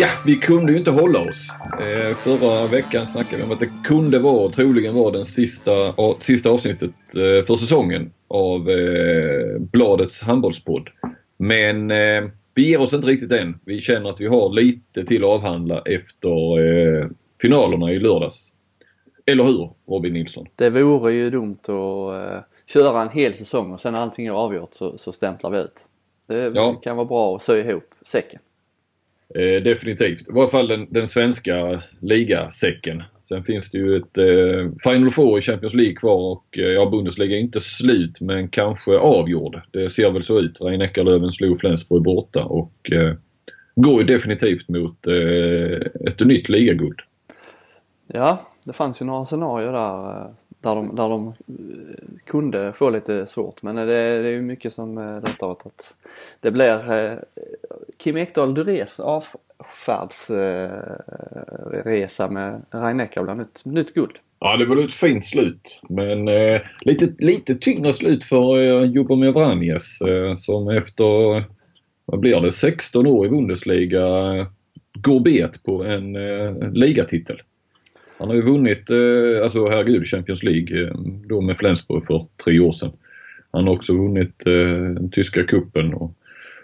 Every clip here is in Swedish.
Ja, vi kunde ju inte hålla oss. Eh, förra veckan snackade vi om att det kunde vara, troligen var den sista, sista avsnittet eh, för säsongen av eh, Bladets handbollspodd. Men eh, vi ger oss inte riktigt än. Vi känner att vi har lite till att avhandla efter eh, finalerna i lördags. Eller hur Robin Nilsson? Det vore ju dumt att uh, köra en hel säsong och sen när allting är avgjort så, så stämplar vi ut. Det ja. kan vara bra att sy ihop säcken. Eh, definitivt. I varje fall den, den svenska ligasäcken. Sen finns det ju ett eh, Final Four i Champions League kvar och eh, ja, Bundesliga är inte slut men kanske avgjord. Det ser väl så ut. Rhein-Neckarlöven slog Flensburg borta och eh, går ju definitivt mot eh, ett nytt ligaguld. Ja, det fanns ju några scenarier där eh, där de, där de eh, kunde få lite svårt men eh, det, det är ju mycket som eh, lutar åt att det blir Kim Ekdahl Dures avfärdsresa med Rhein-Neckar nytt, nytt guld. Ja, det var ett fint slut. Men eh, lite, lite tyngre slut för eh, Jubomir Vranjes eh, som efter, vad blir det, 16 år i Bundesliga eh, går bet på en eh, ligatitel. Han har ju vunnit, eh, alltså herregud, Champions League eh, då med Flensburg för tre år sedan. Han har också vunnit eh, tyska kuppen och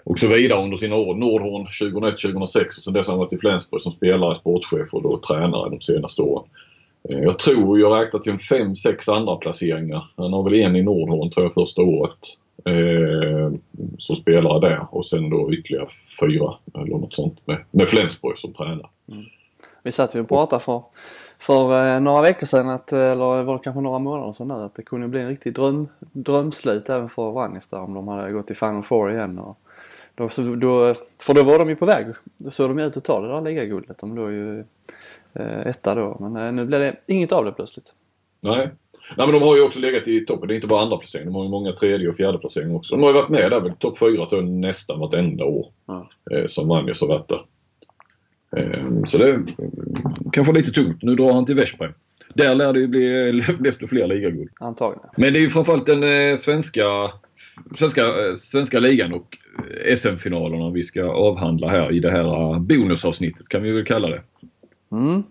och så vidare under sina år. Nordhorn 2001-2006 och sen dess har han varit i Flensburg som spelare, sportchef och då tränare de senaste åren. Eh, jag tror, jag räknar till en 5-6 andra placeringar. Han har väl en i Nordhorn tror jag första året. Eh, som spelare där och sen då ytterligare fyra eller något sånt med, med Flensburg som tränare. Mm. Vi satt ju och pratade för, för eh, några veckor sedan, att, eller var det kanske några månader sedan nu, att det kunde bli en riktig dröm, drömslut även för Vranjes där om de hade gått till Final Four igen. Och, då, då, för då var de ju på väg. Då såg de ju ut att ta det där ligaguldet. De låg ju eh, etta då. Men eh, nu blev det inget av det plötsligt. Nej. Nej men de har ju också legat i toppen. Det är inte bara andra placeringar. De har ju många tredje och fjärde placeringar också. De har ju varit med där väl topp fyra tror jag nästan vartenda år. Ja. Eh, som Vanjes har varit där. Eh, så det kanske lite tungt. Nu drar han till Veszprem. Där lär det ju bli desto fler ligaguld. Antagligen. Men det är ju framförallt den eh, svenska, svenska, eh, svenska ligan och SM-finalerna vi ska avhandla här i det här bonusavsnittet kan vi väl kalla det. Mm.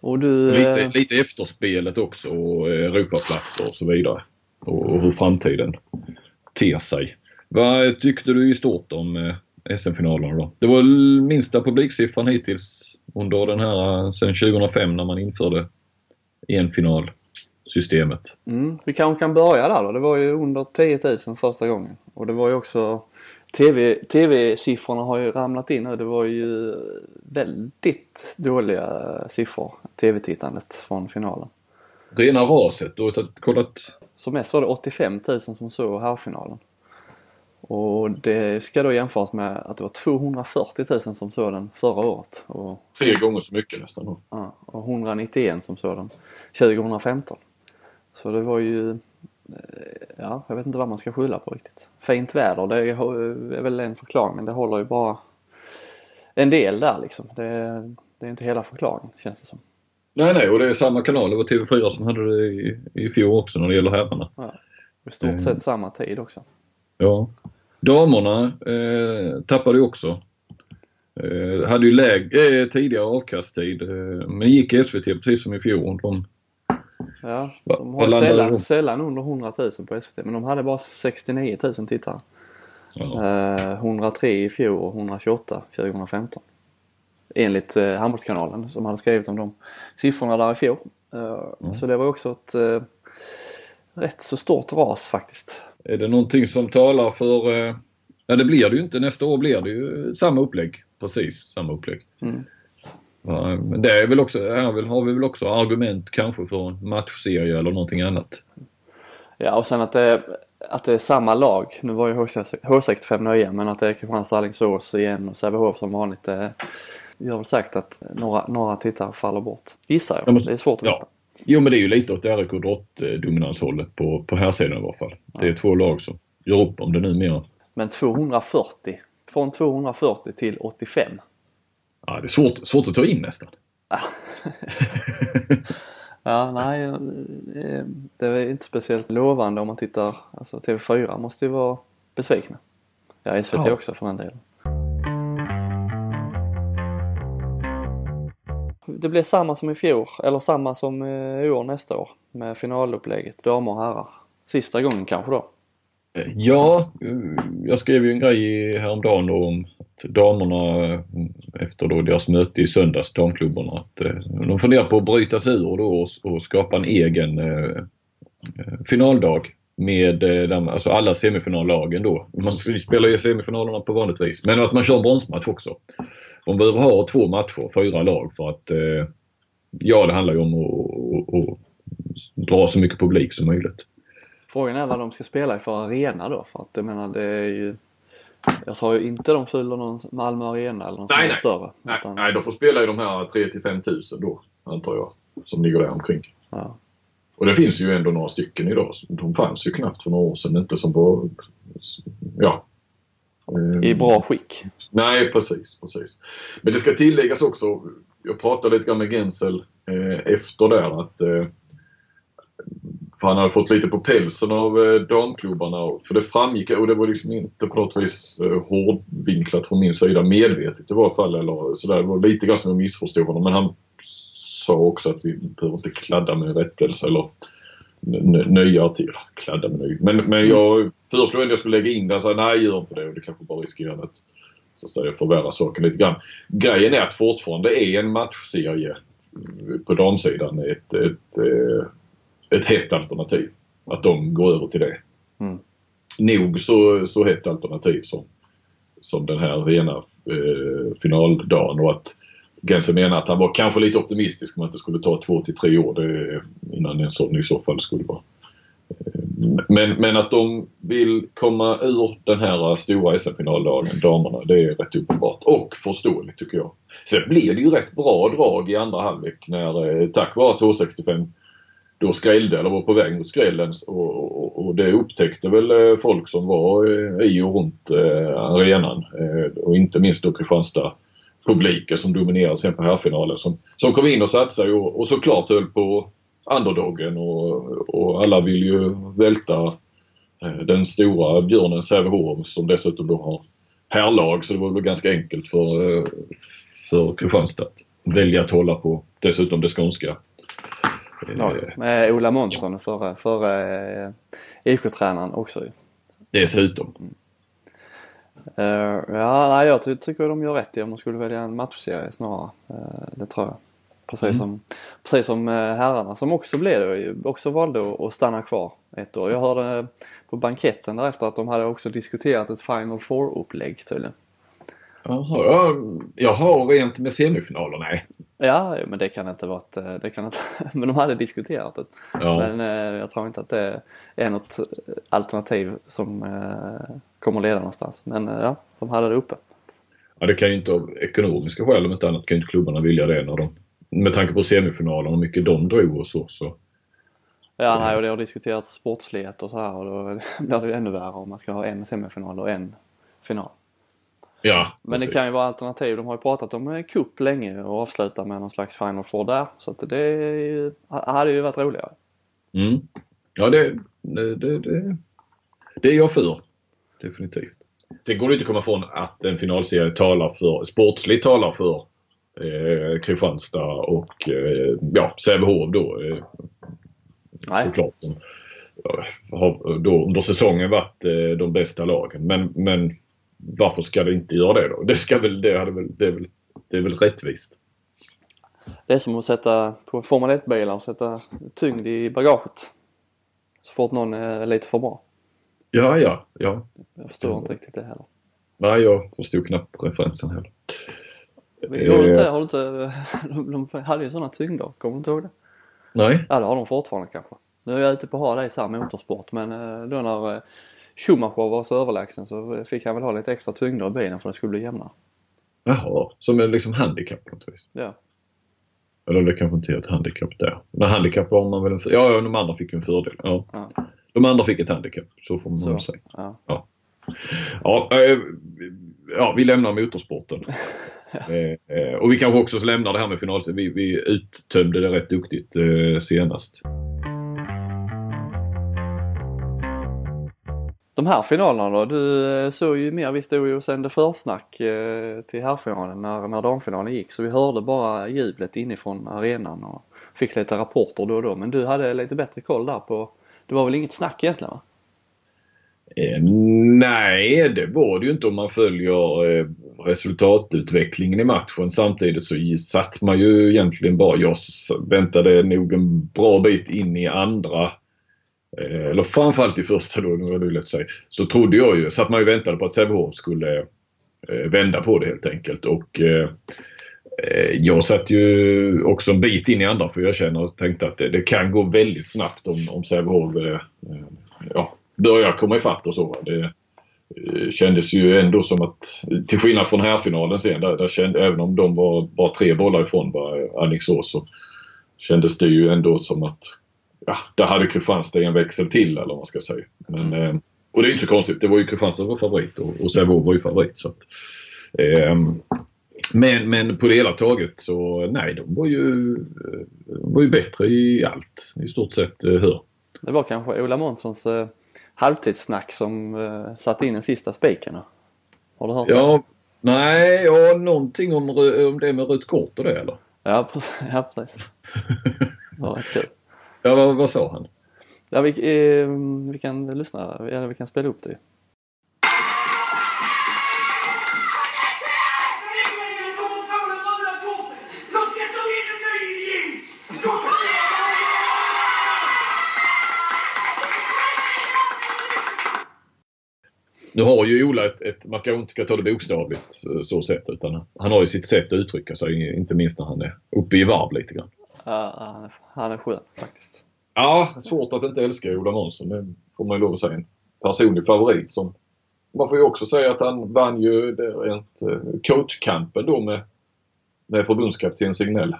Och du, lite, eh, lite efterspelet också och Europaplatser och så vidare. Och, och hur framtiden ter sig. Vad tyckte du i stort om eh, SM-finalerna då? Det var minsta publiksiffran hittills under den här sen 2005 när man införde enfinalsystemet. Mm, vi kanske kan börja där då. Det var ju under 10 000 första gången. Och det var ju också TV, TV-siffrorna har ju ramlat in nu. Det var ju väldigt dåliga siffror, TV-tittandet från finalen. Rena raset. Du har kollat? Som mest var det 85 000 som såg herrfinalen. Och det ska då jämföras med att det var 240 000 som såg den förra året. Och, Tre gånger så mycket nästan. Ja, och 191 som såg den 2015. Så det var ju Eh, ja, jag vet inte vad man ska skylla på riktigt. Fint väder, det är väl en förklaring men det håller ju bara en del där liksom. Det, det är inte hela förklaringen känns det som. Nej, nej och det är samma kanal. Det var TV4 som hade det i, i fjol också när det gäller herrarna. Ja, I stort sett mm. samma tid också. Ja. Damerna eh, tappade ju också. Eh, hade ju läg, eh, tidigare avkasttid eh, men gick SVT precis som i fjol. De Ja, de har sällan, sällan under 100 000 på SVT men de hade bara 69 000 tittare. Ja. Eh, 103 i fjol och 128 2015. Enligt eh, Handbollskanalen som hade skrivit om de siffrorna där i fjol. Eh, mm. Så det var också ett eh, rätt så stort ras faktiskt. Är det någonting som talar för, eh, ja det blir det ju inte, nästa år blir det ju samma upplägg. Precis samma upplägg. Mm. Ja, men det är väl också, här har vi väl också argument kanske för en matchserie eller någonting annat. Ja och sen att det, att det är samma lag. Nu var ju H65 nöja men att det är Kristianstad, Alingsås igen och Sävehof som vanligt. Det gör väl sagt att några, några tittare faller bort. Gissar jag. Det är svårt att ja. Jo men det är ju lite åt RIK dominanshållet på, på här sidan i alla fall. Det är två lag som gör upp om det numera. Men 240, från 240 till 85 Ja, det är svårt, svårt att ta in nästan. ja, nej, det är inte speciellt lovande om man tittar, alltså TV4 måste ju vara besvikna. Ja, SVT ja. också för den delen. Det blir samma som i fjol, eller samma som eh, i år nästa år med finalupplägget, damer och herrar. Sista gången kanske då? Eh, ja, eh, jag skrev ju en grej häromdagen om att damerna efter då deras möte i söndags, damklubbarna, att de funderar på att bryta sig ur då och, skapa en egen finaldag med alltså alla semifinallagen då. Man spelar ju semifinalerna på vanligt vis. Men att man kör en bronsmatch också. De behöver ha två matcher, fyra lag för att ja, det handlar ju om att, att, att dra så mycket publik som möjligt. Frågan är vad de ska spela i för arena då för att jag menar det är ju jag sa ju inte de fyller någon Malmö Arena eller någon nej, nej. större. Nej, utan... nej, de får spela i de här 3 till 5 tusen då antar jag. Som ligger där omkring. Ja. Och det finns ju ändå några stycken idag. De fanns ju knappt för några år sedan inte som var, ja. I bra skick. Nej precis, precis. Men det ska tilläggas också, jag pratade lite grann med Gensel eh, efter där att eh, för han hade fått lite på pälsen av eh, damklubbarna. För det framgick, och det var liksom inte på något vis eh, hårdvinklat från min sida medvetet i varje fall. Eller sådär. Det var lite grann som jag missförstod honom. Men han sa också att vi behöver inte kladda med rättelse eller nya artiklar. Kladda med ny. Men, men jag föreslog ändå att jag skulle lägga in det. Han sa nej, gör inte det. Och det kanske bara riskerar att så att säga, förvärra saken lite grann. Grejen är att fortfarande är en matchserie på damsidan ett, ett, ett eh, ett hett alternativ. Att de går över till det. Mm. Nog så, så hett alternativ som, som den här rena eh, finaldagen och att Gense menar att han var kanske lite optimistisk om att det skulle ta två till tre år det, innan en sån i så fall skulle vara. Men, men att de vill komma ur den här stora SM-finaldagen, damerna, det är rätt uppenbart och förståeligt tycker jag. Sen blir det ju rätt bra drag i andra halvlek när, eh, tack vare att H65 då skrällde eller var på väg mot skrällen och, och, och, det upptäckte väl eh, folk som var eh, i och runt arenan och inte minst då Kristianstad publiken som dominerade sen på herrfinalen som, som kom in och satsade och, och såklart höll på underdogen och, och alla vill ju välta den stora björnen Sävehof som dessutom då har herrlag så det var väl ganska enkelt för, för Kristianstad att välja att hålla på dessutom det skånska laget. Med Ola Månsson, förre, förre eh, IFK-tränaren också ju. Dessutom. Mm. Uh, ja, nej, jag ty tycker de gör rätt i om de skulle välja en matchserie snarare. Uh, det tror jag. Precis mm. som, precis som uh, herrarna som också blev det, också valde att, stanna kvar ett år. Jag hörde på banketten därefter att de hade också diskuterat ett Final Four-upplägg tydligen. Jaha, jaha, rent med semifinaler? Nej. Ja, men det kan inte vara ett, det kan inte, men de hade diskuterat det. Ja. Men eh, jag tror inte att det är något alternativ som eh, kommer leda någonstans. Men eh, ja, de hade det uppe. Ja, det kan ju inte av ekonomiska skäl om inte annat kan ju inte klubbarna vilja det när de, med tanke på semifinalen och hur mycket de drog och så. så. Ja, nej, och det har diskuterats sportslighet och så här och då blir det ju ännu värre om man ska ha en semifinal och en final. Ja, Men det kan ju vara alternativ. De har ju pratat om cup länge och avsluta med någon slags final four där. Så att det hade ju varit roligare. Mm. Ja, det, det, det, det, det är jag för. Definitivt. Sen går det inte att komma ifrån att en finalserie talar för, sportsligt talar för eh, Kristianstad och eh, ja, Sävehof då. Eh, Nej. Såklart. Som, har då under säsongen varit eh, de bästa lagen. Men, men varför ska det inte göra det då? Det, ska väl, det, hade väl, det, är väl, det är väl rättvist. Det är som att sätta på Formel 1-bilar och sätta tyngd i bagaget. Så fort någon är lite för bra. Ja, ja, ja. Jag förstår inte riktigt det heller. Nej, jag förstod knappt referensen heller. Du inte, har inte, de, de hade ju sådana tyngder, kommer du inte ihåg det? Nej. Ja, det har de fortfarande kanske. Nu är jag ute på att ha det i så här motorsport men eh, då när eh, Schumacher var så överlägsen så fick han väl ha lite extra tyngder i bilen för att det skulle bli jämnare. Jaha, som en liksom handikapp på något vis? Ja. Eller det kanske inte är ett handikapp där. Men handikapp har man väl en Ja, ja, de andra fick en fördel. Ja. ja. De andra fick ett handikapp, så får man så. säga. Ja. Ja. Ja, ja, vi lämnar motorsporten. eh, och vi kanske också lämnar det här med finalserien. Vi, vi uttömde det rätt duktigt eh, senast. De här finalerna då? Du eh, såg ju mer, vi stod ju och sände försnack eh, till herrfinalen när, när damfinalen gick så vi hörde bara jublet inifrån arenan och fick lite rapporter då och då. Men du hade lite bättre koll där på, det var väl inget snack egentligen va? Eh, nej, det var det ju inte om man följer eh, resultatutvecklingen i matchen. Samtidigt så satt man ju egentligen bara, jag väntade nog en bra bit in i andra eh, eller framförallt i första då, nu är det lätt säga, så trodde jag ju, satt man ju väntade på att Sävehof skulle eh, vända på det helt enkelt. Och eh, jag satt ju också en bit in i andra för jag känner och tänkte att det, det kan gå väldigt snabbt om, om Sävehof ja, börjar komma ifatt och så. Det eh, kändes ju ändå som att, till skillnad från här sen, där, där kände, även om de var bara tre bollar ifrån Alingsås så kändes det ju ändå som att ja, där hade Kristianstad en växel till eller vad man ska säga. Men, eh, och det är inte så konstigt. Det var ju Kristianstad som var favorit och, och Sävehof var ju favorit. Så att, eh, men, men på det hela taget så nej, de var ju, eh, var ju bättre i allt i stort sett. Eh, hör. Det var kanske Ola Månssons halvtidssnack som uh, satte in den sista spiken. Har du hört ja, det? Nej, ja någonting om, om det med rött kort och det eller? Ja, precis. Ja, precis. Det var rätt kul. Ja, vad, vad sa han? Ja, vi, eh, vi kan lyssna, eller vi kan spela upp det. Nu har ju Ola ett, ett man ska inte ta det bokstavligt eh, så sätt utan han har ju sitt sätt att uttrycka sig, inte minst när han är uppe i varv lite grann. Ja, han är skön faktiskt. Ja, svårt att inte älska Ola Månsson, det får man ju lov att säga. En personlig favorit som man får ju också säga att han vann ju rent eh, coachkampen då med, med förbundskapten Signell.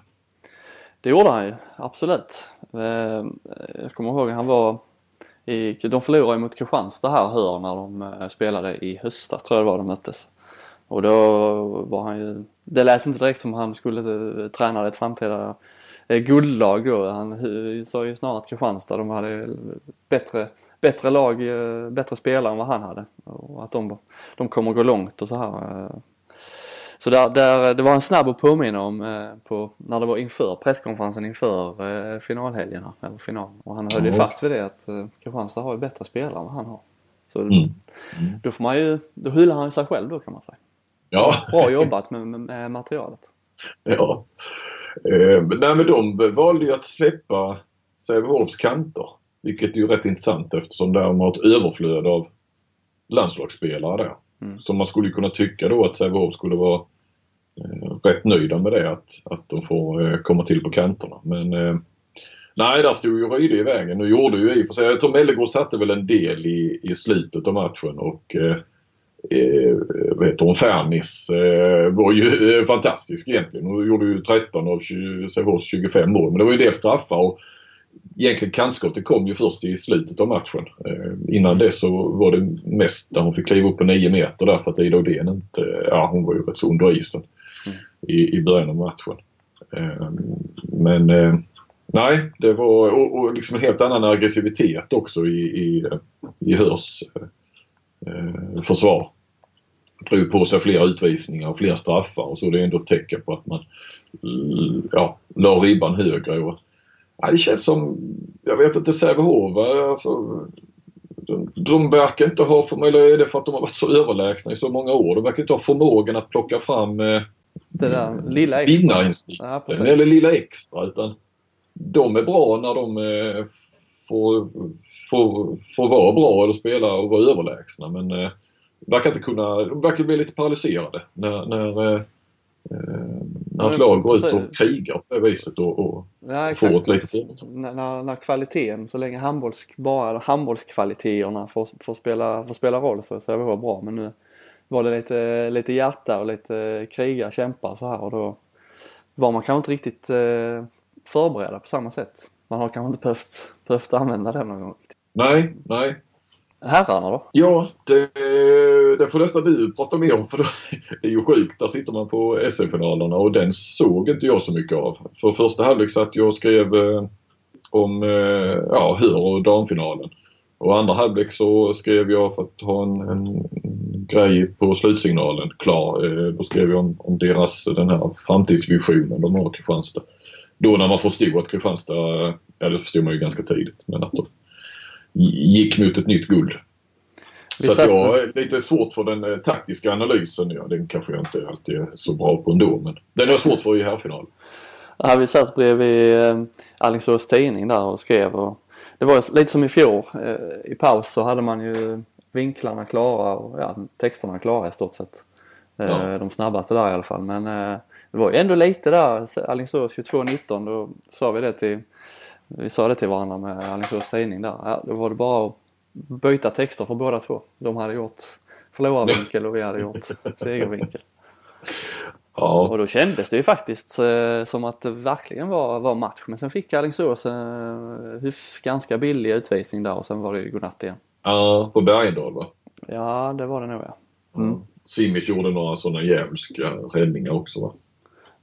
Det gjorde han ju, absolut. Eh, jag kommer ihåg han var i, de förlorade mot Kristianstad här hör när de eh, spelade i höstas tror jag det var de möttes. Och då var han ju, det lät inte direkt som han skulle eh, träna ett framtida eh, guldlag då. Han sa ju snarare att Kristianstad de hade bättre, bättre lag, bättre spelare än vad han hade. Och att de, de kommer gå långt och så här. Så där, där, det var en snabb att påminna om eh, på, när det var inför presskonferensen inför eh, finalhelgerna, eller finalen. Och han höll ju fast vid det att eh, Kristianstad har ju bättre spelare än vad han har. Så mm. Mm. då får man ju, då hyllar han sig själv då kan man säga. Ja. Bra jobbat med, med, med materialet. Ja. Eh, nej men de valde ju att släppa Sävehofs kanter. Vilket är ju rätt intressant eftersom de har ett överflöd av landslagsspelare där. Mm. Så man skulle kunna tycka då att Sävehof skulle vara Eh, rätt nöjda med det att, att de får eh, komma till på kanterna. Men eh, nej, där stod ju Ryde i vägen. Nu gjorde ju i och för sig, jag tror Mellegård satte väl en del i, i slutet av matchen och eh, vad heter hon, Fernis eh, var ju eh, fantastisk egentligen. Hon gjorde ju 13 av Sävehofs 25 mål men det var ju det straffar och egentligen kantskottet kom ju först i slutet av matchen. Eh, innan det så var det mest där hon fick kliva upp på 9 meter därför att Ida Odén inte, ja hon var ju rätt så under isen mm. i, i början av matchen. Ehm, men eh, nej, det var och, och liksom en helt annan aggressivitet också i, i, i Hörs eh, försvar. Drog på sig fler utvisningar och fler straffar och så det är ändå ett tecken på att man ja, la ribban högre. Och, Ja, det känns som, jag vet inte, Sävehof alltså, de, de verkar inte ha, eller är det för att de har varit så överlägsna i så många år, de verkar inte ha förmågan att plocka fram eh, det där lilla extra. Vinnarinstinkten, eller lilla extra. Utan de är bra när de eh, får, får, får vara bra eller spela och vara överlägsna. Men eh, verkar inte kunna, de verkar bli lite paralyserade när, när eh, Eh, när ett lag går ut och krigar på det viset och, och ja, får ett litet när, när, när kvaliteten, så länge handbolls, bara handbollskvaliteterna får, får, spela, får spela roll så, så är det bra. Men nu var det lite, lite hjärta och lite kriga, kämpar så här och då var man kanske inte riktigt eh, förberedda på samma sätt. Man har kanske inte behövt, behövt använda den någon gång. Nej, nej. Herrarna då? Ja, det, det får nästan du prata mer om för det är ju sjukt. Där sitter man på SM-finalerna och den såg inte jag så mycket av. För första halvlek satt jag och skrev eh, om eh, ja, Hör och damfinalen. Och andra halvlek så skrev jag för att ha en, en grej på slutsignalen klar. Eh, då skrev jag om, om deras, den här framtidsvisionen de har Kristianstad. Då när man förstod att Kristianstad, ja det förstod man ju ganska tidigt, men att de gick mot ett nytt guld. Vi så att jag har lite svårt för den eh, taktiska analysen. Ja, den kanske jag inte alltid är så bra på ändå men den har jag svårt för i herrfinal. Ja, vi satt bredvid eh, Alingsås tidning där och skrev och det var lite som i fjol. Eh, I paus så hade man ju vinklarna klara och ja, texterna klara i stort sett. Eh, ja. De snabbaste där i alla fall men eh, det var ju ändå lite där, Alingsås 22-19 då sa vi det till vi sa det till varandra med Alingsås tidning där. Ja, då var det bara att byta texter för båda två. De hade gjort förlorarvinkel och vi hade gjort segervinkel. Ja. Och då kändes det ju faktiskt eh, som att det verkligen var, var match. Men sen fick Alingsås en eh, ganska billig utvisning där och sen var det ju godnatt igen. Ja, på Bergendahl va? Ja, det var det nog ja. Mm. Simic gjorde några sådana djävulska räddningar också va?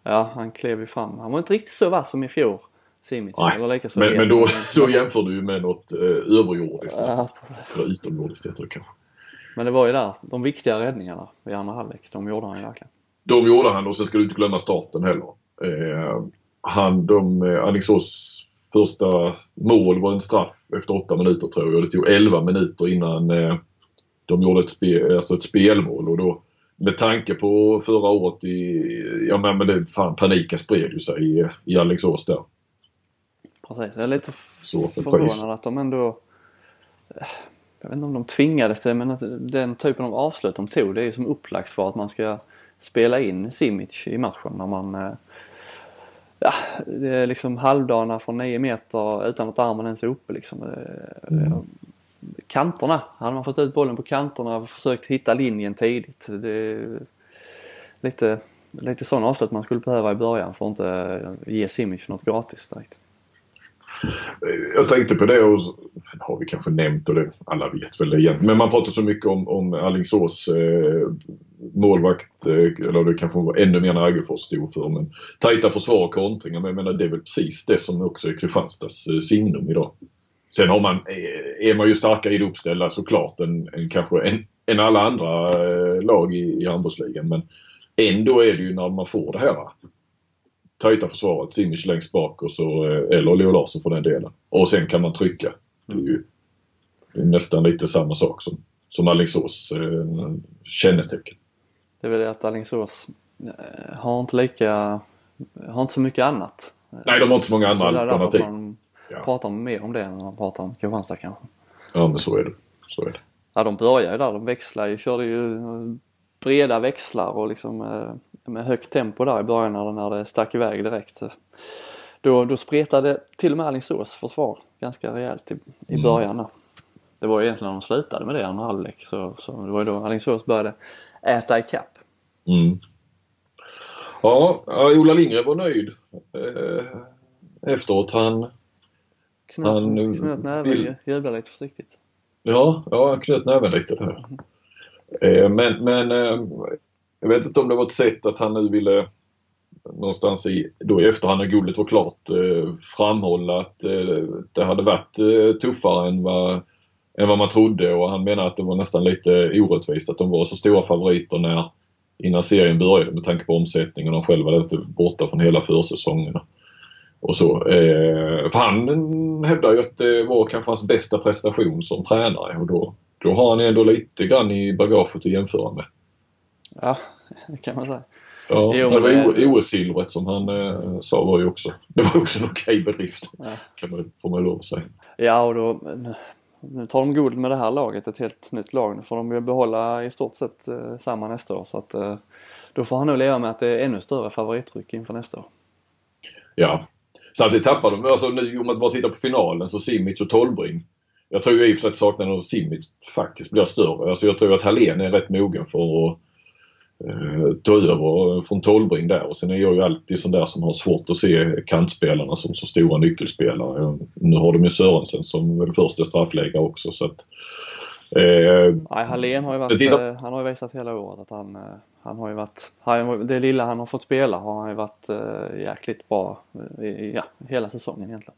Ja, han klev ju fram. Han var inte riktigt så vass som i fjol. Simic. Nej, lika men, men då, då jämför du med något eh, överjordiskt. Ja. Eller utomjordiskt heter det kanske. Men det var ju där, de viktiga räddningarna i andra halvlek, de gjorde han ju verkligen. De gjorde han och sen ska du inte glömma starten heller. Eh, han, de, eh, Alingsås första mål var en straff efter åtta minuter tror jag. Det tog 11 minuter innan eh, de gjorde ett, spe, alltså ett spelmål och då med tanke på förra året i, ja men, men det, fan paniken spred ju sig i, i Alingsås där. Precis, jag är lite så, förvånad att de ändå eh, jag vet inte om de tvingades till men att den typen av avslut de tog det är ju som upplagt för att man ska spela in Simic i matchen när man eh, Ja, det är liksom halvdana från 9 meter utan att armen ens är uppe liksom. Eh, mm. Kanterna, hade man fått ut bollen på kanterna och försökt hitta linjen tidigt. Det är lite, lite sån avslut man skulle behöva i början för att inte ge Simic något gratis direkt. Jag tänkte på det och det har vi kanske nämnt och det, alla vet väl det egentligen. Men man pratar så mycket om, om Alingsås eh, målvakt, eh, eller det kanske var ännu mer när Aggefors stod för. Men tajta försvar och kontringar. Men jag menar det är väl precis det som också är Kristianstads eh, signum idag. Sen har man, eh, är man ju starkare i det uppställda såklart än, än kanske än, än alla andra eh, lag i, i handbollsligan. Men ändå är det ju när man får det här tajta försvaret, Simic längst bak och så, eh, eller Leo Larsson för den delen. Och sen kan man trycka. Det är ju nästan lite samma sak som, som Alingsås eh, kännetecken. Det är väl det att Alingsås eh, har inte lika, har inte så mycket annat. Nej, de har inte så många andra så alternativ. man ja. pratar mer om det än man pratar om Kristianstad kanske. Ja, men så är det. Så är det. Ja, de börjar ju där. De växlar ju, körde ju breda växlar och liksom med högt tempo där i början när det stack iväg direkt. Då, då spretade till och med Alingsås försvar ganska rejält i, i mm. början. Mm. Det var ju egentligen när de slutade med det i andra halvlek så, så det var ju då Alingsås började äta ikapp. Mm. Ja, Ola Lindgren var nöjd eh, efteråt. Han knöt, han knöt näven, vill... jublade lite försiktigt. Ja, ja knöt näven lite där. Mm. Eh, men men eh, jag vet inte om det var ett sätt att han nu ville någonstans i, då i efterhand när guldet var klart eh, framhålla att eh, det hade varit eh, tuffare än vad, än vad man trodde och han menar att det var nästan lite orättvist att de var så stora favoriter när, innan serien började med tanke på omsättningen och de själva var borta från hela försäsongen. Och så. Eh, för han hävdar ju att det var kanske hans bästa prestation som tränare och då, då har han ändå lite grann i bagaget att jämföra med. Ja, det kan man säga. Ja, jo, det var OS-silvret som han eh, sa var ju också, det var också en okej bedrift. Ja. Kan man, får man lov att säga. Ja och då, nu tar de guld med det här laget, ett helt nytt lag. Nu får de ju behålla i stort sett eh, samma nästa år så att eh, då får han nog leva med att det är ännu större favorittryck inför nästa år. Ja. Samtidigt tappar de, alltså nu om man bara tittar på finalen så Simic och Tolbring. Jag tror ju i och för sig att saknaden av Simic faktiskt blir större. Alltså jag tror att Hallén är rätt mogen för att ta över från Tolbring där och sen är jag ju alltid sån där som har svårt att se kantspelarna som så stora nyckelspelare. Nu har de ju Sörensen som väl första straffläggare också så att Eh, Nej, Hallén har ju varit, eh, han har ju visat hela året att han, eh, han har ju varit, han, det lilla han har fått spela har han ju varit eh, jäkligt bra i, ja, hela säsongen egentligen.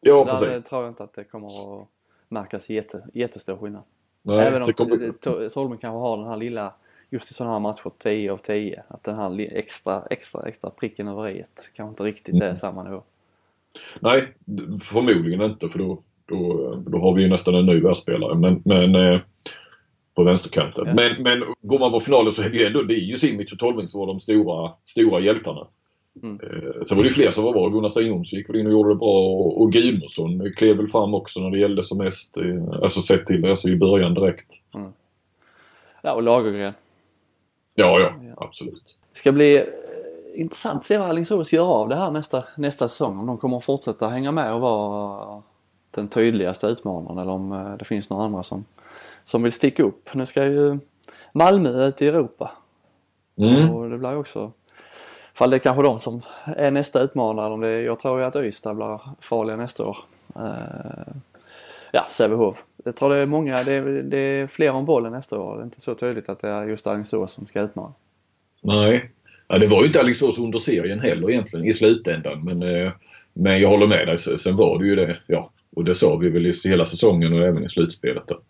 Ja, där precis. tror jag inte att det kommer att märkas jätte, jättestor skillnad. Nej, Även om kommer... Solmen kanske har den här lilla, just i sådana här matcher, 10 av 10, att den här extra, extra, extra pricken över i kanske inte riktigt mm. är samma nivå. Nej, förmodligen inte för då, då, då har vi ju nästan en ny världsspelare. Men, men eh, på vänsterkanten. Ja. Men, men går man på finalen så är det ju ändå, det är ju Simic och Tolving som var de stora, stora hjältarna. Mm. Eh, sen var det fler som var bra. Gunnar Steinholms gick in och gjorde det bra och, och Gudmundsson klev väl fram också när det gällde som mest. Eh, alltså sett till alltså i början direkt. Mm. Ja och Lagergren. Ja, ja, absolut. Det ska bli eh, intressant att se vad Alingsås gör av det här nästa, nästa säsong. Om de kommer att fortsätta hänga med och vara den tydligaste utmanaren eller om det finns några andra som, som vill sticka upp. Nu ska ju Malmö ut i Europa. Mm. Och det blir också Fall det är kanske de som är nästa utmanare. Om det, jag tror ju att Ystad blir farliga nästa år. Ja, Sävehof. Jag tror det är många, det är, det är fler om bollen nästa år. Det är inte så tydligt att det är just Alingsås som ska utmana. Nej. Ja, det var ju inte Alingsås under serien heller egentligen i slutändan. Men, eh, men jag håller med dig. Sen var det ju det, ja, och det sa vi väl i hela säsongen och även i slutspelet att,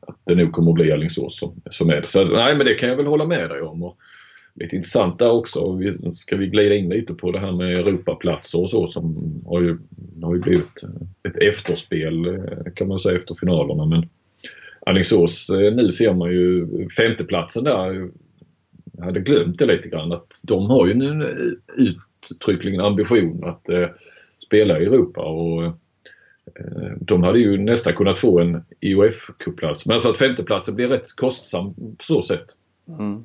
att det nog kommer att bli Alingsås som, som är det. Så nej men det kan jag väl hålla med dig om. Och, lite intressant där också. Vi, ska vi glida in lite på det här med Europaplatser och så som har ju, har ju blivit eh, ett efterspel eh, kan man säga efter finalerna. Men Alingsås, eh, nu ser man ju femteplatsen där. Jag hade glömt det lite grann att de har ju nu uttryckligen ambition att eh, spela i Europa och eh, de hade ju nästan kunnat få en IOF-cupplats. Men alltså att femteplatsen blir rätt kostsam på så sätt. Mm.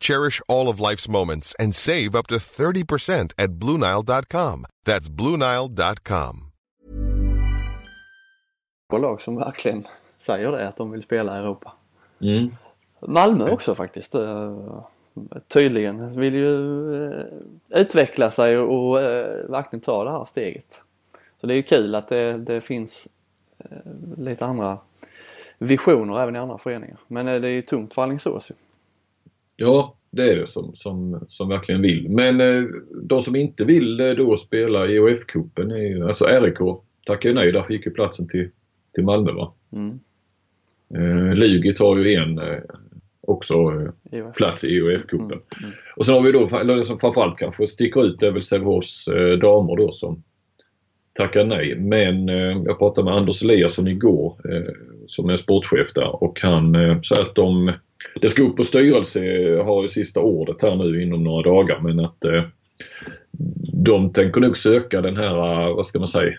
Cherish all of life's moments and save up to 30% at BlueNile.com. That's BlueNile.com. lag som verkligen säger det, att de vill spela i Europa. Mm. Malmö också faktiskt. Eh, tydligen vill ju eh, utveckla sig och eh, verkligen ta det här steget. Så det är ju kul att det, det finns lite andra visioner även i andra föreningar. Men det är ju tungt för Alingsås ju. Ja, det är det som, som, som verkligen vill. Men eh, de som inte vill eh, då spela i OF-cupen, alltså RIK, tackar ju nej. Därför gick ju platsen till, till Malmö va. Mm. Eh, Lugi tar ju en också eh, plats i OF-cupen. Mm. Mm. Och sen har vi då, eller det som framförallt kanske sticker ut, det är väl Sävehofs eh, damer då som tackar nej. Men jag pratade med Anders Eliasson igår som är sportchef där och han eh, sa att de det ska upp på styrelse, eh, har ju sista ordet här nu inom några dagar men att eh, de tänker nog söka den här, eh, vad ska man säga,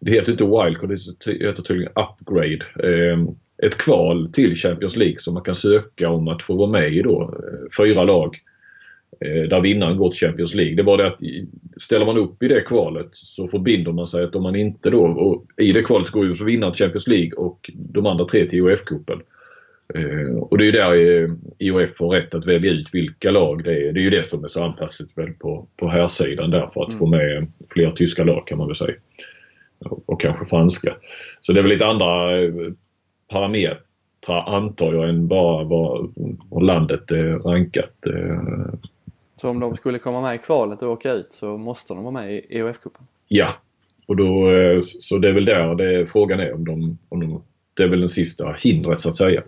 det heter inte wildcard, det heter tydligen upgrade. Eh, ett kval till Champions League som man kan söka om att få vara med i då. Eh, fyra lag eh, där vinnaren går till Champions League. Det var det att ställer man upp i det kvalet så förbinder man sig att om man inte då, och i det kvalet så går ju vinnaren till Champions League och de andra tre till UF-cupen. Eh, och det är ju där IOF har rätt att välja ut vilka lag det är. Det är ju det som är så anpassat väl på, på här sidan där för att mm. få med fler tyska lag kan man väl säga. Och, och kanske franska. Så det är väl lite andra eh, parametrar antar jag än bara var, landet är rankat. Eh. Så om de skulle komma med i kvalet och åka ut så måste de vara med i EOF-cupen? Ja, och då, så det är väl där det, frågan är om de, om de det är väl den sista hindret så att säga.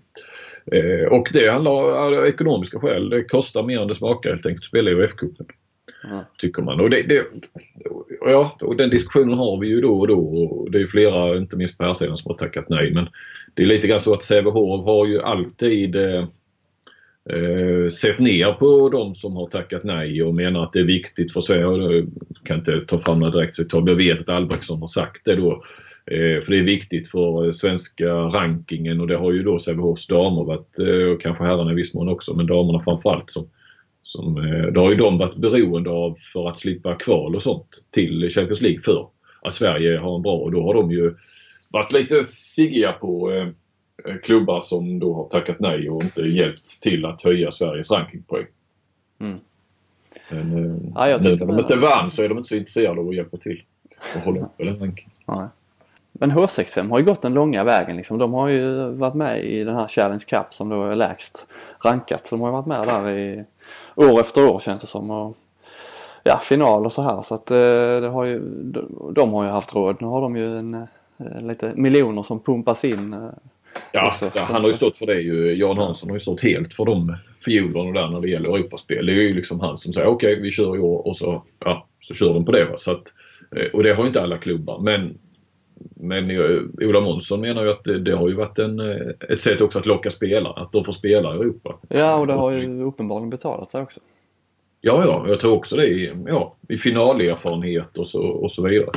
Eh, och det handlar om ekonomiska skäl. Det kostar mer än det smakar helt enkelt att spela i UF-cupen. Mm. Tycker man. Och, det, det, ja, och den diskussionen har vi ju då och då och det är flera, inte minst på här sidan, som har tackat nej. Men det är lite grann så att Sävehof har ju alltid eh, eh, sett ner på de som har tackat nej och menar att det är viktigt för Sverige. Jag kan inte ta fram några direkt citat, jag vet att Albrektsson har sagt det då för det är viktigt för eh, svenska rankingen och det har ju då Sävehofs damer varit eh, och kanske herrarna i viss mån också men damerna framförallt som, som det har ju de varit beroende av för att slippa kval och sånt till Champions League för att Sverige har en bra och då har de ju varit lite siggiga på eh, klubbar som då har tackat nej och inte hjälpt till att höja Sveriges rankingpoäng. Mm. Men eh, ja, när de inte vann så är de inte så intresserade av att hjälpa till och hålla uppe den rankingen. Men H65 har ju gått den långa vägen liksom. De har ju varit med i den här Challenge Cup som då är lägst rankat. Så de har ju varit med där i år efter år känns det som. Och, ja, final och så här. Så att eh, det har ju, de har ju haft råd. Nu har de ju en, eh, lite miljoner som pumpas in. Eh, ja, ja, han har ju stått för det ju. Jan Hansson har ju stått helt för de fiolerna där när det gäller Europaspel. Det är ju liksom han som säger okej okay, vi kör i år och så, ja, så kör de på det. Va? Så att, och det har ju inte alla klubbar men men Ola Månsson menar ju att det, det, har ju varit en, ett sätt också att locka spelare, att de får spela i Europa. Ja, och det har ju uppenbarligen betalat sig också. Ja, ja, jag tror också det i, ja, i finalerfarenhet och så, och så vidare.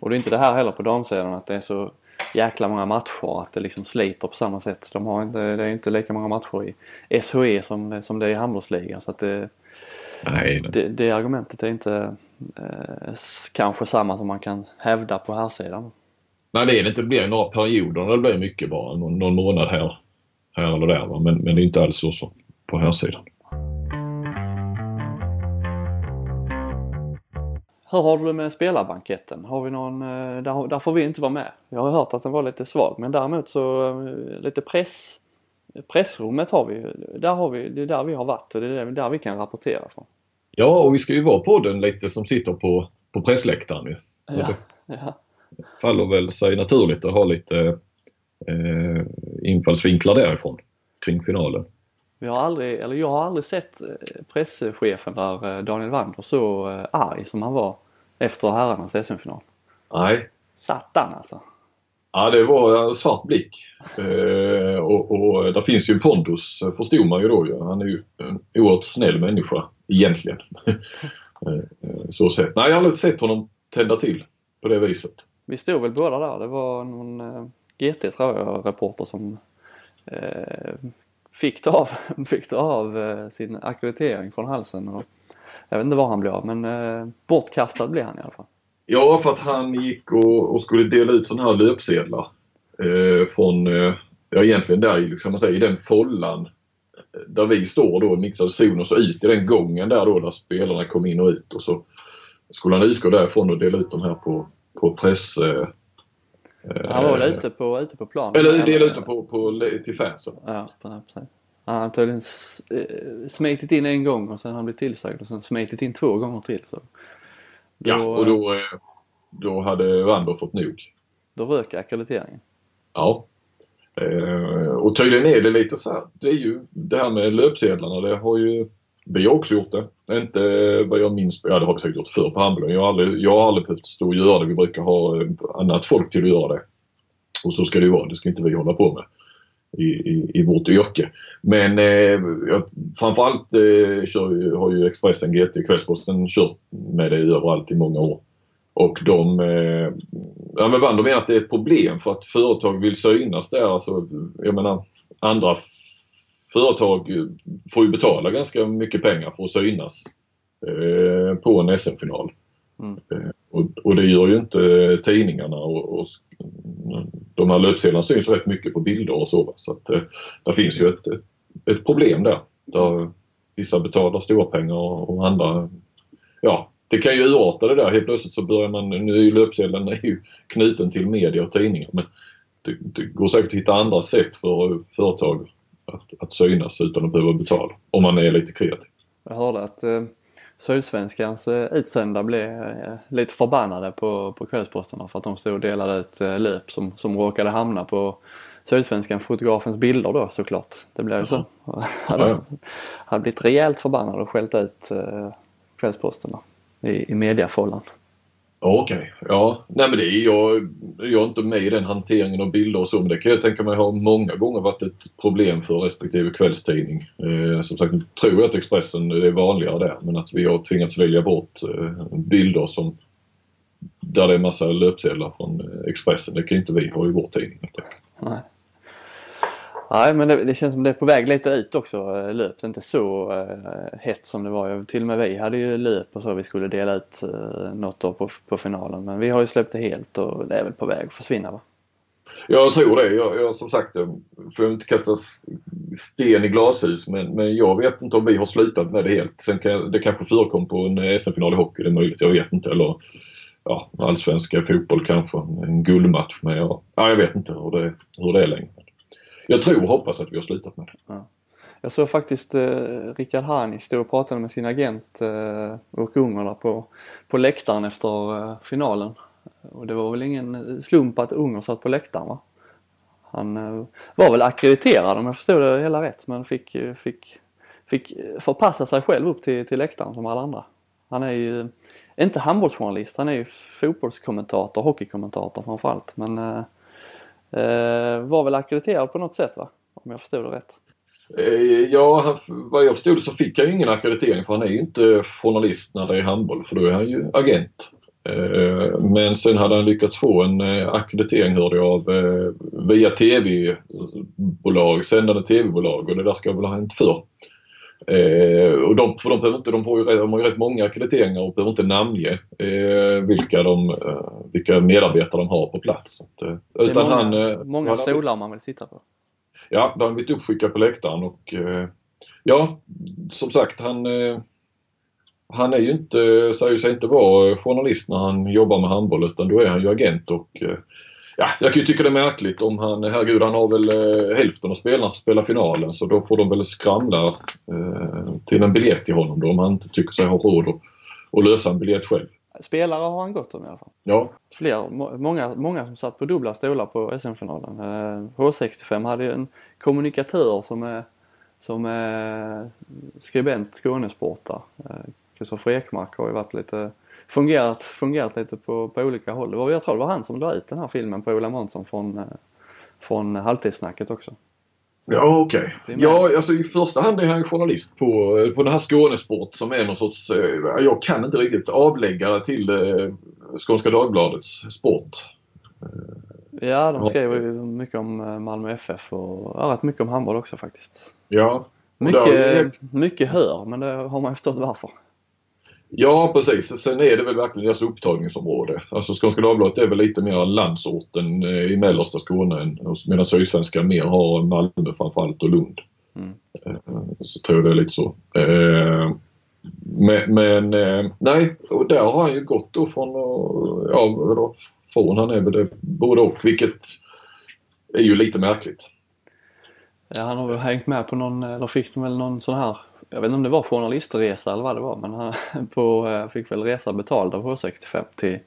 Och det är inte det här heller på damsidan att det är så jäkla många matcher att det liksom sliter på samma sätt. De har inte, det är inte lika många matcher i SHE som, som det är i handbollsligan så att det, Nej, det, det argumentet är inte eh, kanske samma som man kan hävda på här sidan. Nej det är det inte. Det blir några perioder det blir mycket bara. Någon, någon månad här, här eller där. Va? Men, men det är inte alls så, så på här sidan. Hur har du det med spelarbanketten? Har vi någon, eh, där, där får vi inte vara med. Jag har hört att den var lite svag men däremot så eh, lite press Pressrummet har vi där har vi, det är där vi har varit och det är där vi kan rapportera från. Ja och vi ska ju vara på den lite som sitter på, på pressläktaren ju. Ja, ja faller väl sig naturligt att ha lite eh, infallsvinklar därifrån kring finalen. Vi har aldrig, eller jag har aldrig sett eh, presschefen där, eh, Daniel Wander, så eh, arg som han var efter herrarnas SM-final. Nej. Satan alltså. Ja det var en svart blick. Eh, och, och där finns ju pondus förstod man ju då ju. Han är ju en oerhört snäll människa egentligen. så sett. Nej jag har aldrig sett honom tända till på det viset. Vi stod väl båda där. Det var någon eh, GT tror jag, reporter som eh, fick ta av, fick ta av eh, sin akkreditering från halsen. Och, jag vet inte var han blev av men eh, bortkastad blev han i alla fall. Ja, för att han gick och, och skulle dela ut sådana här löpsedlar eh, från, eh, ja egentligen där liksom, man säger, i den follan eh, där vi står då, mixade zon och så ut i den gången där då där spelarna kom in och ut och så skulle han utgå därifrån och dela ut de här på, på press... Eh, han var väl ute på, ute på planen? Eller dela ute på, på, till fansen. Ja, precis. Han har tydligen eh, smitit in en gång och sen har han blivit tillsagd och sen smitit in två gånger till. Så. Då, ja, och då, eh, då hade Wander fått nog. Då rök akkrediteringen? Ja. och tydligen är det lite så här, det är ju det här med löpsedlarna, det har ju vi har också gjort det. Inte eh, vad jag minns, ja det har vi säkert gjort förr på handbollen. Jag har aldrig, jag har aldrig behövt stå och göra det. Vi brukar ha eh, annat folk till att göra det. Och så ska det ju vara. Det ska inte vi hålla på med i, i, i vårt yrke. Men eh, framförallt eh, kör, har ju Expressen GT, Kvällsposten, kört med det överallt i många år. Och de, eh, ja men Wander menar att det är ett problem för att företag vill synas där. Alltså, jag menar andra företag får ju betala ganska mycket pengar för att synas eh, på en SM-final. Mm. Eh, och, och, det gör ju inte tidningarna och, och de här löpsedlarna syns rätt mycket på bilder och så. Så att eh, det finns ju ett, ett, problem där. Där vissa betalar stora pengar och, och andra, ja det kan ju urarta det där. Helt plötsligt så börjar man, nu är ju löpsedeln är ju knuten till media och tidningar men det, det går säkert att hitta andra sätt för företag att, att synas utan att behöva betala. Om man är lite kreativ. Jag hörde att eh, Sydsvenskans eh, utsända blev eh, lite förbannade på, på kvällsposterna för att de stod och delade ut eh, löp som, som råkade hamna på Sydsvenskan fotografens bilder då såklart. Det blev ju så. hade, ja. hade blivit rejält förbannad och skällt ut eh, kvällsposterna i, i mediafållan. Okej, okay. ja. Nej men det är jag, jag är inte med i den hanteringen av bilder och så men det kan jag tänka mig har många gånger varit ett problem för respektive kvällstidning. Eh, som sagt, tror jag att Expressen är vanligare där men att vi har tvingats välja bort eh, bilder som där det är massa löpsedlar från eh, Expressen. Det kan inte vi ha i vår tidning. Nej. Nej men det, det, känns som det är på väg lite ut också eh, löp. Det är inte så uh, hett som det var. Till och med vi hade ju löp och så vi skulle dela ut uh, något då på, på finalen. Men vi har ju släppt det helt och det är väl på väg att försvinna va? Jag tror det. Jag, jag som sagt, får inte kasta sten i glashus men, men jag vet inte om vi har slutat med det helt. Sen kan, det kanske förekom på en SM-final i hockey, det är möjligt. Jag vet inte. Eller ja, allsvenska fotboll kanske. En guldmatch med. Ja, jag vet inte hur det, hur det är längre. Jag tror och hoppas att vi har slutat med det. Ja. Jag såg faktiskt eh, Rickard Hani stå och pratade med sin agent eh, och Ungerna på, på läktaren efter eh, finalen. Och det var väl ingen slump att Unger satt på läktaren va? Han eh, var väl ackrediterad om jag förstod det hela rätt men fick, eh, fick, fick eh, förpassa sig själv upp till, till läktaren som alla andra. Han är ju eh, inte handbollsjournalist, han är ju fotbollskommentator, hockeykommentator framförallt men eh, Eh, var väl akkrediterad på något sätt va? Om jag förstod det rätt. Eh, ja, vad jag förstod så fick han ju ingen akkreditering för han är ju inte journalist när det är handboll för då är han ju agent. Eh, men sen hade han lyckats få en ackreditering akkreditering hörde jag av via TV-bolag, sändande TV-bolag och det där ska väl ha hänt förr. och de, för de, behöver inte, de, får ju, de har ju rätt många akkrediteringar och behöver inte namnge vilka, de, vilka medarbetare de har på plats. det är många, han, många stolar man vill sitta på. Ja, då har han blivit uppskickad på läktaren och ja, som sagt han han är ju inte, säger sig inte vara journalist när han jobbar med handboll utan då är han ju agent och eh, ja, jag kan ju tycka det är märkligt om han, herregud han har väl eh, hälften av spelarna som spelar finalen så då får de väl skramla eh, till en biljett till honom då om han inte tycker sig ha råd att, att lösa en biljett själv. Spelare har han gått om i alla fall. Ja. Fler, många, många som satt på dubbla stolar på SM-finalen. H65 hade ju en kommunikatör som är, som är skribent Skånesportar. Kristoffer Ekmark har ju varit lite fungerat, fungerat lite på, på olika håll. Det var, jag tror det var han som la ut den här filmen på Ola Månsson från, eh, från Halvtidssnacket också. Ja okej. Okay. Ja alltså i första hand är han journalist på, på den här Skånesport som är någon sorts, eh, jag kan inte riktigt, avläggare till eh, Skånska Dagbladets sport. Ja de skriver ju mycket om Malmö FF och ja, rätt mycket om handboll också faktiskt. Ja. Mycket, mycket hör men det har man ju förstått varför. Ja precis. Sen är det väl verkligen deras upptagningsområde. Alltså Skånska Dagbladet är väl lite mer landsorten eh, i mellersta Skåne medan Sydsvenska mer har Malmö framförallt och Lund. Mm. Eh, så tror jag det är lite så. Eh, men, men nej, och där har han ju gått då från, ja från han är väl det både och vilket är ju lite märkligt. Ja han har väl hängt med på någon, eller fick väl någon sån här jag vet inte om det var journalistresa eller vad det var men han på, eh, fick väl resa betald av H65 till,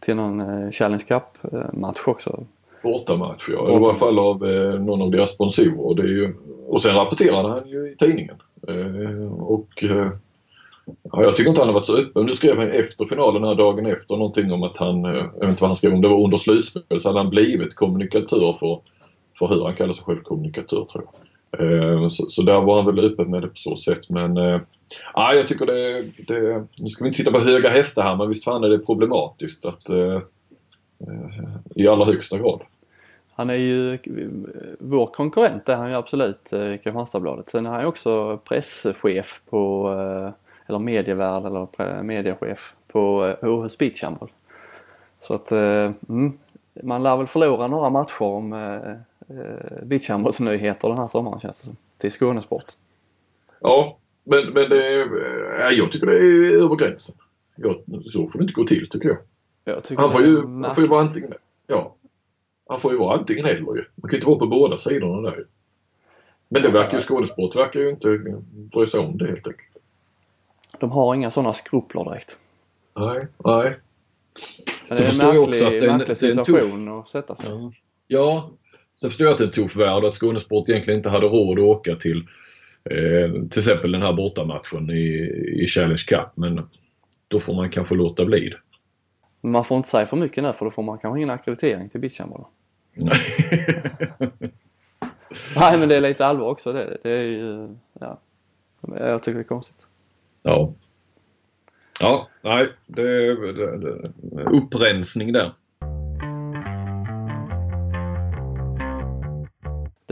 till någon eh, Challenge Cup-match också. Bortamatch ja, Borta. i alla fall av eh, någon av deras sponsorer. Och, det är ju, och sen rapporterade han ju i tidningen. Och ja, jag tycker inte han har varit så öppen. Nu skrev han efter finalen här dagen efter någonting om att han, jag vet inte vad han skrev, om det var under slutspel så hade han blivit kommunikatör för, för hur han kallar sig själv, kommunikatör tror jag. Eh, så, så, där var han väl öppen med det på så sätt men äh, jag tycker det, det, nu ska vi inte sitta på höga hästar här men visst fan är det problematiskt att äh, i allra högsta grad. Han är ju vår konkurrent är han ju absolut, Kristianstadsbladet. Sen är han ju också presschef på, eller medievärd eller mediechef på HH Speech Så att mm, man lär väl förlora några matcher om eh, beachhandbollsnyheter den här sommaren känns det som. Till Skånesport. Ja, men, men det är, jag tycker det är över gränsen. Jag, så får det inte gå till tycker jag. jag tycker han, får ju, han får ju vara antingen, ja, han får ju vara antingen eller ju. Man kan ju inte vara på båda sidorna där Men det verkar ju, Skånesport verkar ju inte bry sig om det helt enkelt. De har inga sådana skrupler direkt. Nej, nej. Men det är en märklig, märklig situation att sätta sig ja. ja, Sen förstår jag att det är en tuff värld och att Skånesport egentligen inte hade råd att åka till eh, till exempel den här bortamatchen i, i Challenge Cup men då får man kanske låta bli det. Man får inte säga för mycket nu för då får man kanske ingen akkreditering till beachhandboll. Nej. Nej men det är lite allvar också det. Det är ju, ja. Jag tycker det är konstigt. Ja. Ja, nej, det, det, det upprensning där.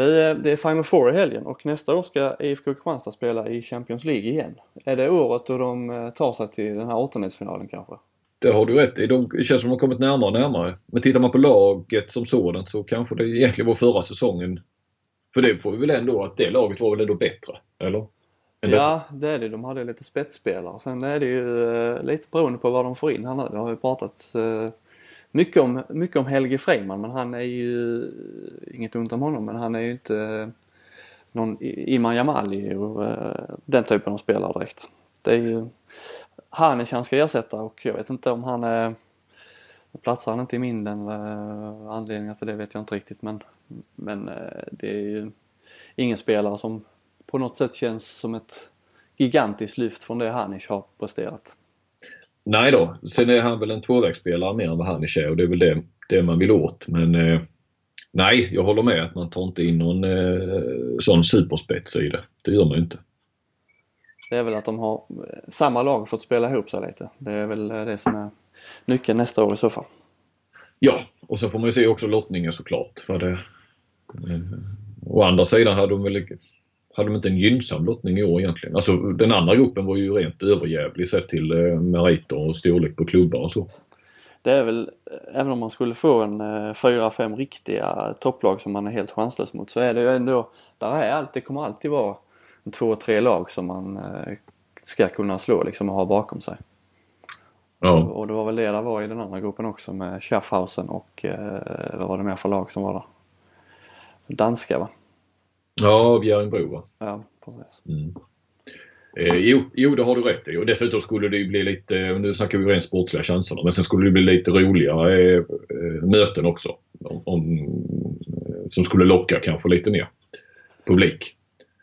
Det är, det är Final Four i helgen och nästa år ska IFK Kristianstad spela i Champions League igen. Är det året då de eh, tar sig till den här åttondelsfinalen kanske? det har du rätt i. Det känns som de har kommit närmare och närmare. Men tittar man på laget som sådant så kanske det egentligen var förra säsongen. För det får vi väl ändå att det laget var väl ändå bättre? Eller? Ja, det är det. De hade lite spetsspelare. Sen är det ju eh, lite beroende på vad de får in här nu. Det har ju pratat eh, mycket, om, mycket om Helge Freiman men han är ju, inget ont om honom, men han är ju inte någon Iman Jamali och eh, den typen av spelare direkt. Det är ju Hanish han ska ersätta och jag vet inte om han är Platsar han inte i min den eh, anledningen till det vet jag inte riktigt men, men eh, det är ju ingen spelare som på något sätt känns som ett gigantiskt lyft från det Hanish har presterat. Nej då, sen är han väl en tvåvägsspelare mer än vad Hanish är och det är väl det, det man vill åt. Men eh, nej, jag håller med att man tar inte in någon eh, sån superspets i det. Det gör man ju inte. Det är väl att de har samma lag fått spela ihop sig lite. Det är väl det som är nyckeln nästa år i så fall. Ja, och så får man ju se också lottningen såklart. För det, eh, å andra sidan hade de väl hade de inte en gynnsam lottning i år egentligen. Alltså den andra gruppen var ju rent överjävlig sett till eh, meriter och storlek på klubbar och så. Det är väl, eh, även om man skulle få en eh, fyra, fem riktiga topplag som man är helt chanslös mot så är det ju ändå, där är allt, det kommer alltid vara två, tre lag som man eh, ska kunna slå liksom och ha bakom sig. Ja. Och det var väl det där var i den andra gruppen också med Schaffhausen och eh, vad var det mer för lag som var där? Danska va? Ja, Bjärringbro va? Ja, precis. Mm. Eh, jo, jo, det har du rätt i. Och dessutom skulle det ju bli lite, nu snackar vi rent sportsliga chanserna, men sen skulle det bli lite roligare eh, möten också. Om, om, eh, som skulle locka kanske lite mer publik.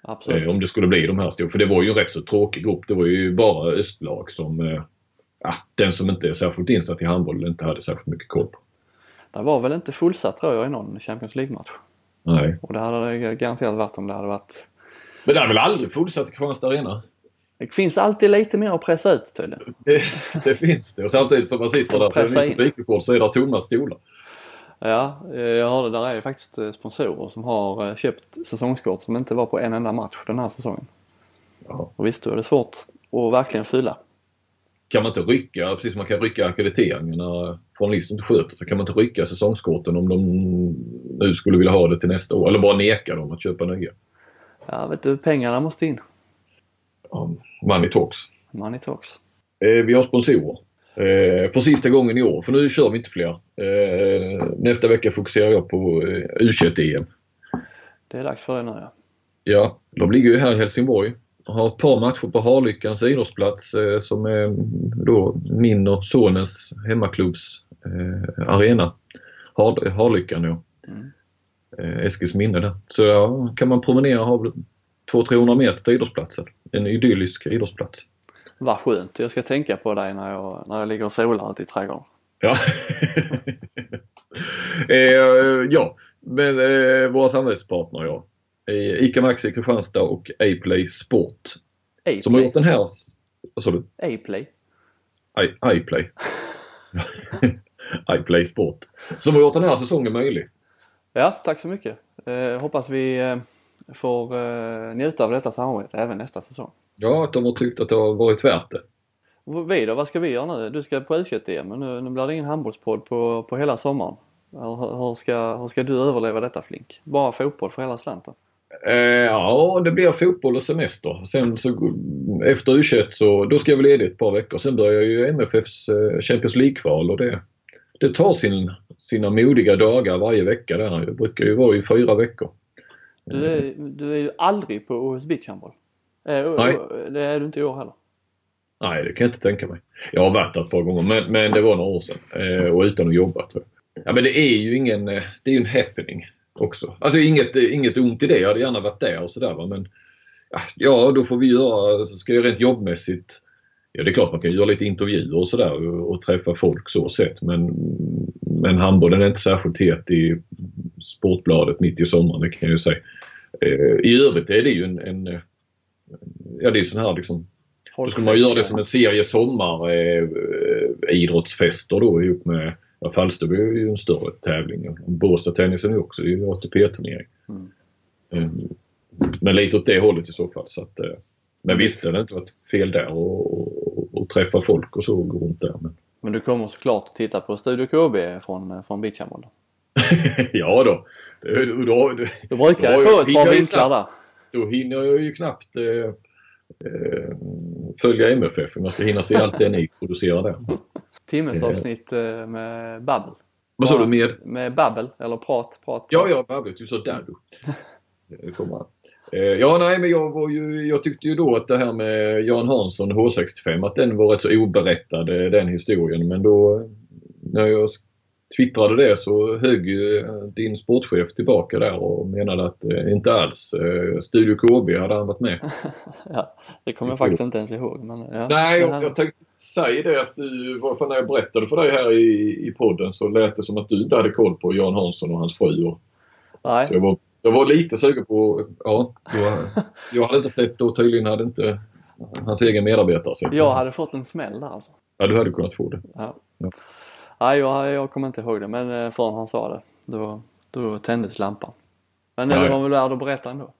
Absolut. Eh, om det skulle bli de här stora. För det var ju en rätt så tråkig grupp. Det var ju bara östlag som eh, den som inte är särskilt insatt i handboll inte hade särskilt mycket koll på. Det var väl inte fullsatt tror jag i någon Champions League-match? Nej. Och det hade det garanterat varit om det hade varit... Men det är väl aldrig fullsatt Kristianstad Arena? Det finns alltid lite mer att pressa ut tydligen. Det, det finns det och samtidigt som man sitter där på publikrekord så är det tomma stolar. Ja, jag hörde där är faktiskt eh, sponsorer som har eh, köpt säsongskort som inte var på en enda match den här säsongen. Ja. Och visst, då är det svårt att verkligen fylla kan man inte rycka, precis som man kan rycka akkrediteringen när journalisten inte sköter sig, kan man inte rycka säsongskorten om de nu skulle vilja ha det till nästa år eller bara neka dem att köpa nya? Ja, vet du, pengarna måste in. Ja, money talks. Money talks. Eh, vi har sponsorer. Eh, för sista gången i år, för nu kör vi inte fler. Eh, nästa vecka fokuserar jag på eh, U21-EM. Det är dags för det nu ja. Ja, de ligger ju här i Helsingborg har ett par matcher på Harlyckans idrottsplats eh, som är då min och sonens hemmaklubbs eh, arena. Har, Harlyckan då. Mm. Eh, Eskils minne där. Så ja, kan man promenera har 200-300 meter till idrottsplatsen. En idyllisk idrottsplats. Vad skönt. Jag ska tänka på dig när jag, när jag ligger och solar ute i trädgården. Ja. eh, ja, men eh, våra samarbetspartner ja. ICA Maxi Kristianstad och A-Play Sport. A-Play? Som har gjort den här... Vad sa du? A-Play? iPlay. iPlay Sport. Som har gjort den här säsongen möjlig. Ja, tack så mycket. Eh, hoppas vi eh, får eh, njuta av detta samarbete även nästa säsong. Ja, att de har tyckt att det har varit värt det. Vi då, vad ska vi göra nu? Du ska på U21-EM men nu, nu blir det ingen handbollspodd på, på hela sommaren. Hur, hur, ska, hur ska du överleva detta Flink? Bara fotboll för hela slanten? Eh, ja, det blir fotboll och semester. Sen så efter U21 så då ska jag vara ledig ett par veckor. Sen börjar ju MFFs eh, Champions League-kval och det, det tar sin, sina modiga dagar varje vecka där. Det brukar ju vara i fyra veckor. Du är, du är ju aldrig på OS Beach Handboll. Eh, Nej. Det är du inte i år heller. Nej, det kan jag inte tänka mig. Jag har varit där ett par gånger men, men det var några år sedan och utan att jobba tror jag. Ja men det är ju ingen, det är ju en happening också. Alltså inget, inget ont i det. Jag hade gärna varit där och sådär men ja, då får vi göra, så ska jag rent jobbmässigt Ja det är klart man kan göra lite intervjuer och sådär och, och, träffa folk så sett men, men handbollen är inte särskilt het i Sportbladet mitt i sommaren det kan jag ju säga. Eh, I övrigt är det ju en, en ja det är sån här liksom då skulle man göra det som en serie sommaridrottsfester eh, då ihop med Ja, Falsterbo är ju en större tävling. Båstad-tennisen är också en ATP-turnering. Mm. Ehm, men lite åt det hållet i så fall. Så att, eh, men visst, det hade inte varit fel där att träffa folk och så och gå runt där. Men... Men du kommer såklart att titta på Studio KB från, från beachhandboll? ja då. då, då, då brukar jag få ett par vinklar där. Då hinner jag ju knappt eh, eh, följa MFF. Man ska hinna se allt det ni producerar där. Timmesavsnitt eh, med Babbel. Vad sa du? Med? Med Babbel eller prat, prat. Ja, ja, Babbel. Du sa kommer eh, Ja, nej, men jag var ju, jag tyckte ju då att det här med Jan Hansson H65, att den var rätt så oberättad, den historien. Men då när jag twittrade det så högg ju din sportchef tillbaka där och menade att eh, inte alls. Eh, Studio KB hade han varit med. ja, det kommer jag faktiskt inte ens ihåg. Men, ja, Nej, jag, jag tänkte säga det att du, varför när jag berättade för dig här i, i podden så lät det som att du inte hade koll på Jan Hansson och hans fru. Och, Nej. Så jag var, jag var lite sugen på, ja, jag, jag hade inte sett och tydligen hade inte hans egen medarbetare sett Jag hade fått en smäll där alltså. Ja, du hade kunnat få det. Ja. ja. Nej, jag, jag kommer inte ihåg det men eh, förrän han sa det. Då, då tändes lampan. Men det var väl värd att berätta ändå.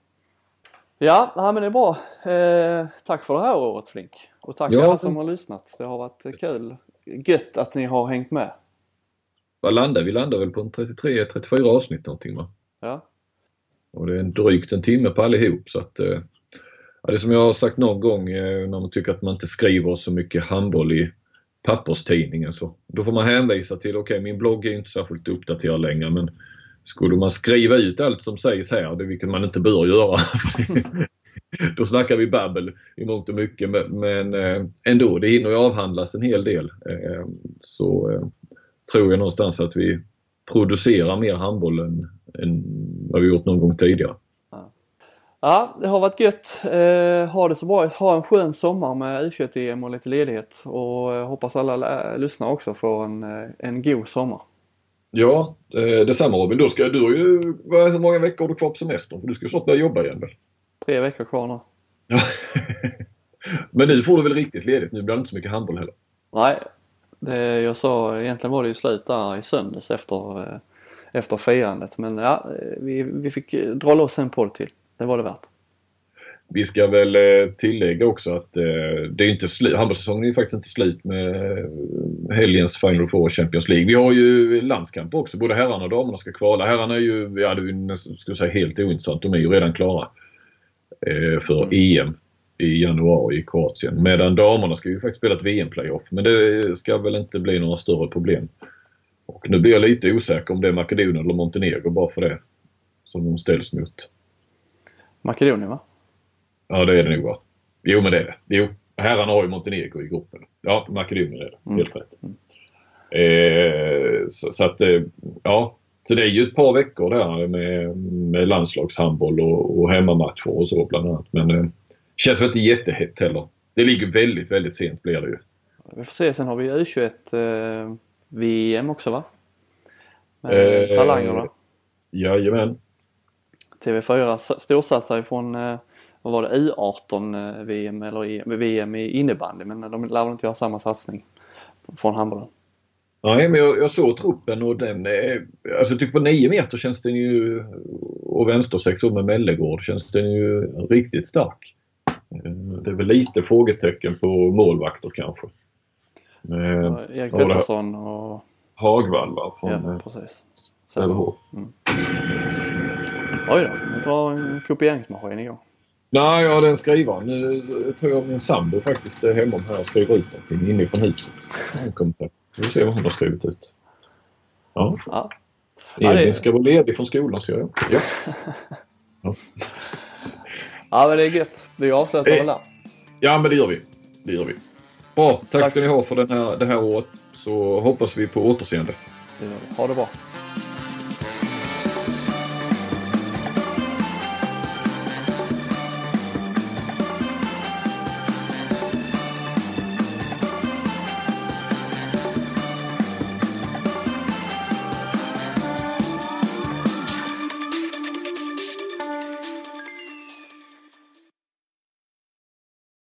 Ja, nej, men det är bra. Eh, tack för det här året Flink. Och tack ja. alla som har lyssnat. Det har varit kul. Gött att ni har hängt med. Vad landar vi? landar väl på en 33-34 avsnitt någonting va? Ja. Och det är en drygt en timme på allihop så att eh, det är som jag har sagt någon gång eh, när man tycker att man inte skriver så mycket handboll i papperstidningen så då får man hänvisa till, okej okay, min blogg är inte särskilt uppdaterad längre men skulle man skriva ut allt som sägs här, det vilket man inte bör göra, då snackar vi babbel i mångt och mycket men eh, ändå, det hinner ju avhandlas en hel del. Eh, så eh, tror jag någonstans att vi producerar mer handboll än, än vad vi gjort någon gång tidigare. Ja, det har varit gött. Eh, ha det så bra. Ha en skön sommar med U21-EM och lite ledighet. Och eh, hoppas alla lyssnare också får en, en god sommar. Ja, eh, detsamma Robin. Då ska du ju, hur många veckor har du kvar på semestern? För du ska ju snart börja jobba igen väl? Tre veckor kvar nu. Men nu får du väl riktigt ledigt? Nu blir det inte så mycket handboll heller? Nej, det jag sa, egentligen var det ju slut där i söndags efter, eh, efter firandet. Men ja, vi, vi fick dra loss en podd till det var det värt. Vi ska väl eh, tillägga också att eh, det är inte slut, handbollssäsongen är ju faktiskt inte slut med eh, helgens Final Four Champions League. Vi har ju landskamp också, både herrarna och damerna ska kvala. Herrarna är ju, ja det är skulle säga helt ointressant, de är ju redan klara för mm. EM i januari i Kroatien. Medan damerna ska ju faktiskt spela ett VM-playoff. Men det ska väl inte bli några större problem. Och nu blir jag lite osäker om det är Makedonien eller Montenegro bara för det. Som de ställs mot. Makedonien va? Ja det är det nog va? Jo men det är det. Jo, herrarna har ju Montenegro i gruppen. Ja, Makedonien är det. Mm. Helt rätt. Mm. Eh, så, så, att, eh, ja. Så det är ju ett par veckor där med, med landslagshandboll och, och hemmamatcher och så bland annat. Men eh, känns väl inte jättehett heller. Det ligger väldigt, väldigt sent blir det ju. Vi får se, sen har vi U21 eh, VM också va? Med eh, talangerna. Jajamän. TV4 storsatsar från, eh, vad var det, U18 VM eller VM i innebandy men de lär väl inte göra samma satsning från handbollen. Nej men jag, jag såg truppen och den, alltså jag tycker på 9 meter känns den ju, och vänstersexor med Mellegård känns den ju riktigt stark. Eh, det är väl lite frågetecken på målvakter kanske. Erik Pettersson och Hagvall va? Från, ja, eh, precis. Sävehof. Mm. Oj då, nu drar en kopieringsmaskin igång. Nej, jag hade en skrivare. Nu tror jag min sambo faktiskt är hemma här och skriver ut någonting inifrån huset. Vi får se vad hon har skrivit ut. Ja. ja. Edvin ska vara ledig från skolan ser jag. Ja. ja. ja men det är gött. Vi avslutar väl där. Ja men det gör vi. Det gör vi. Bra. Tack, Tack. ska ni ha för den här, det här året. Så hoppas vi på återseende. Ha det bra.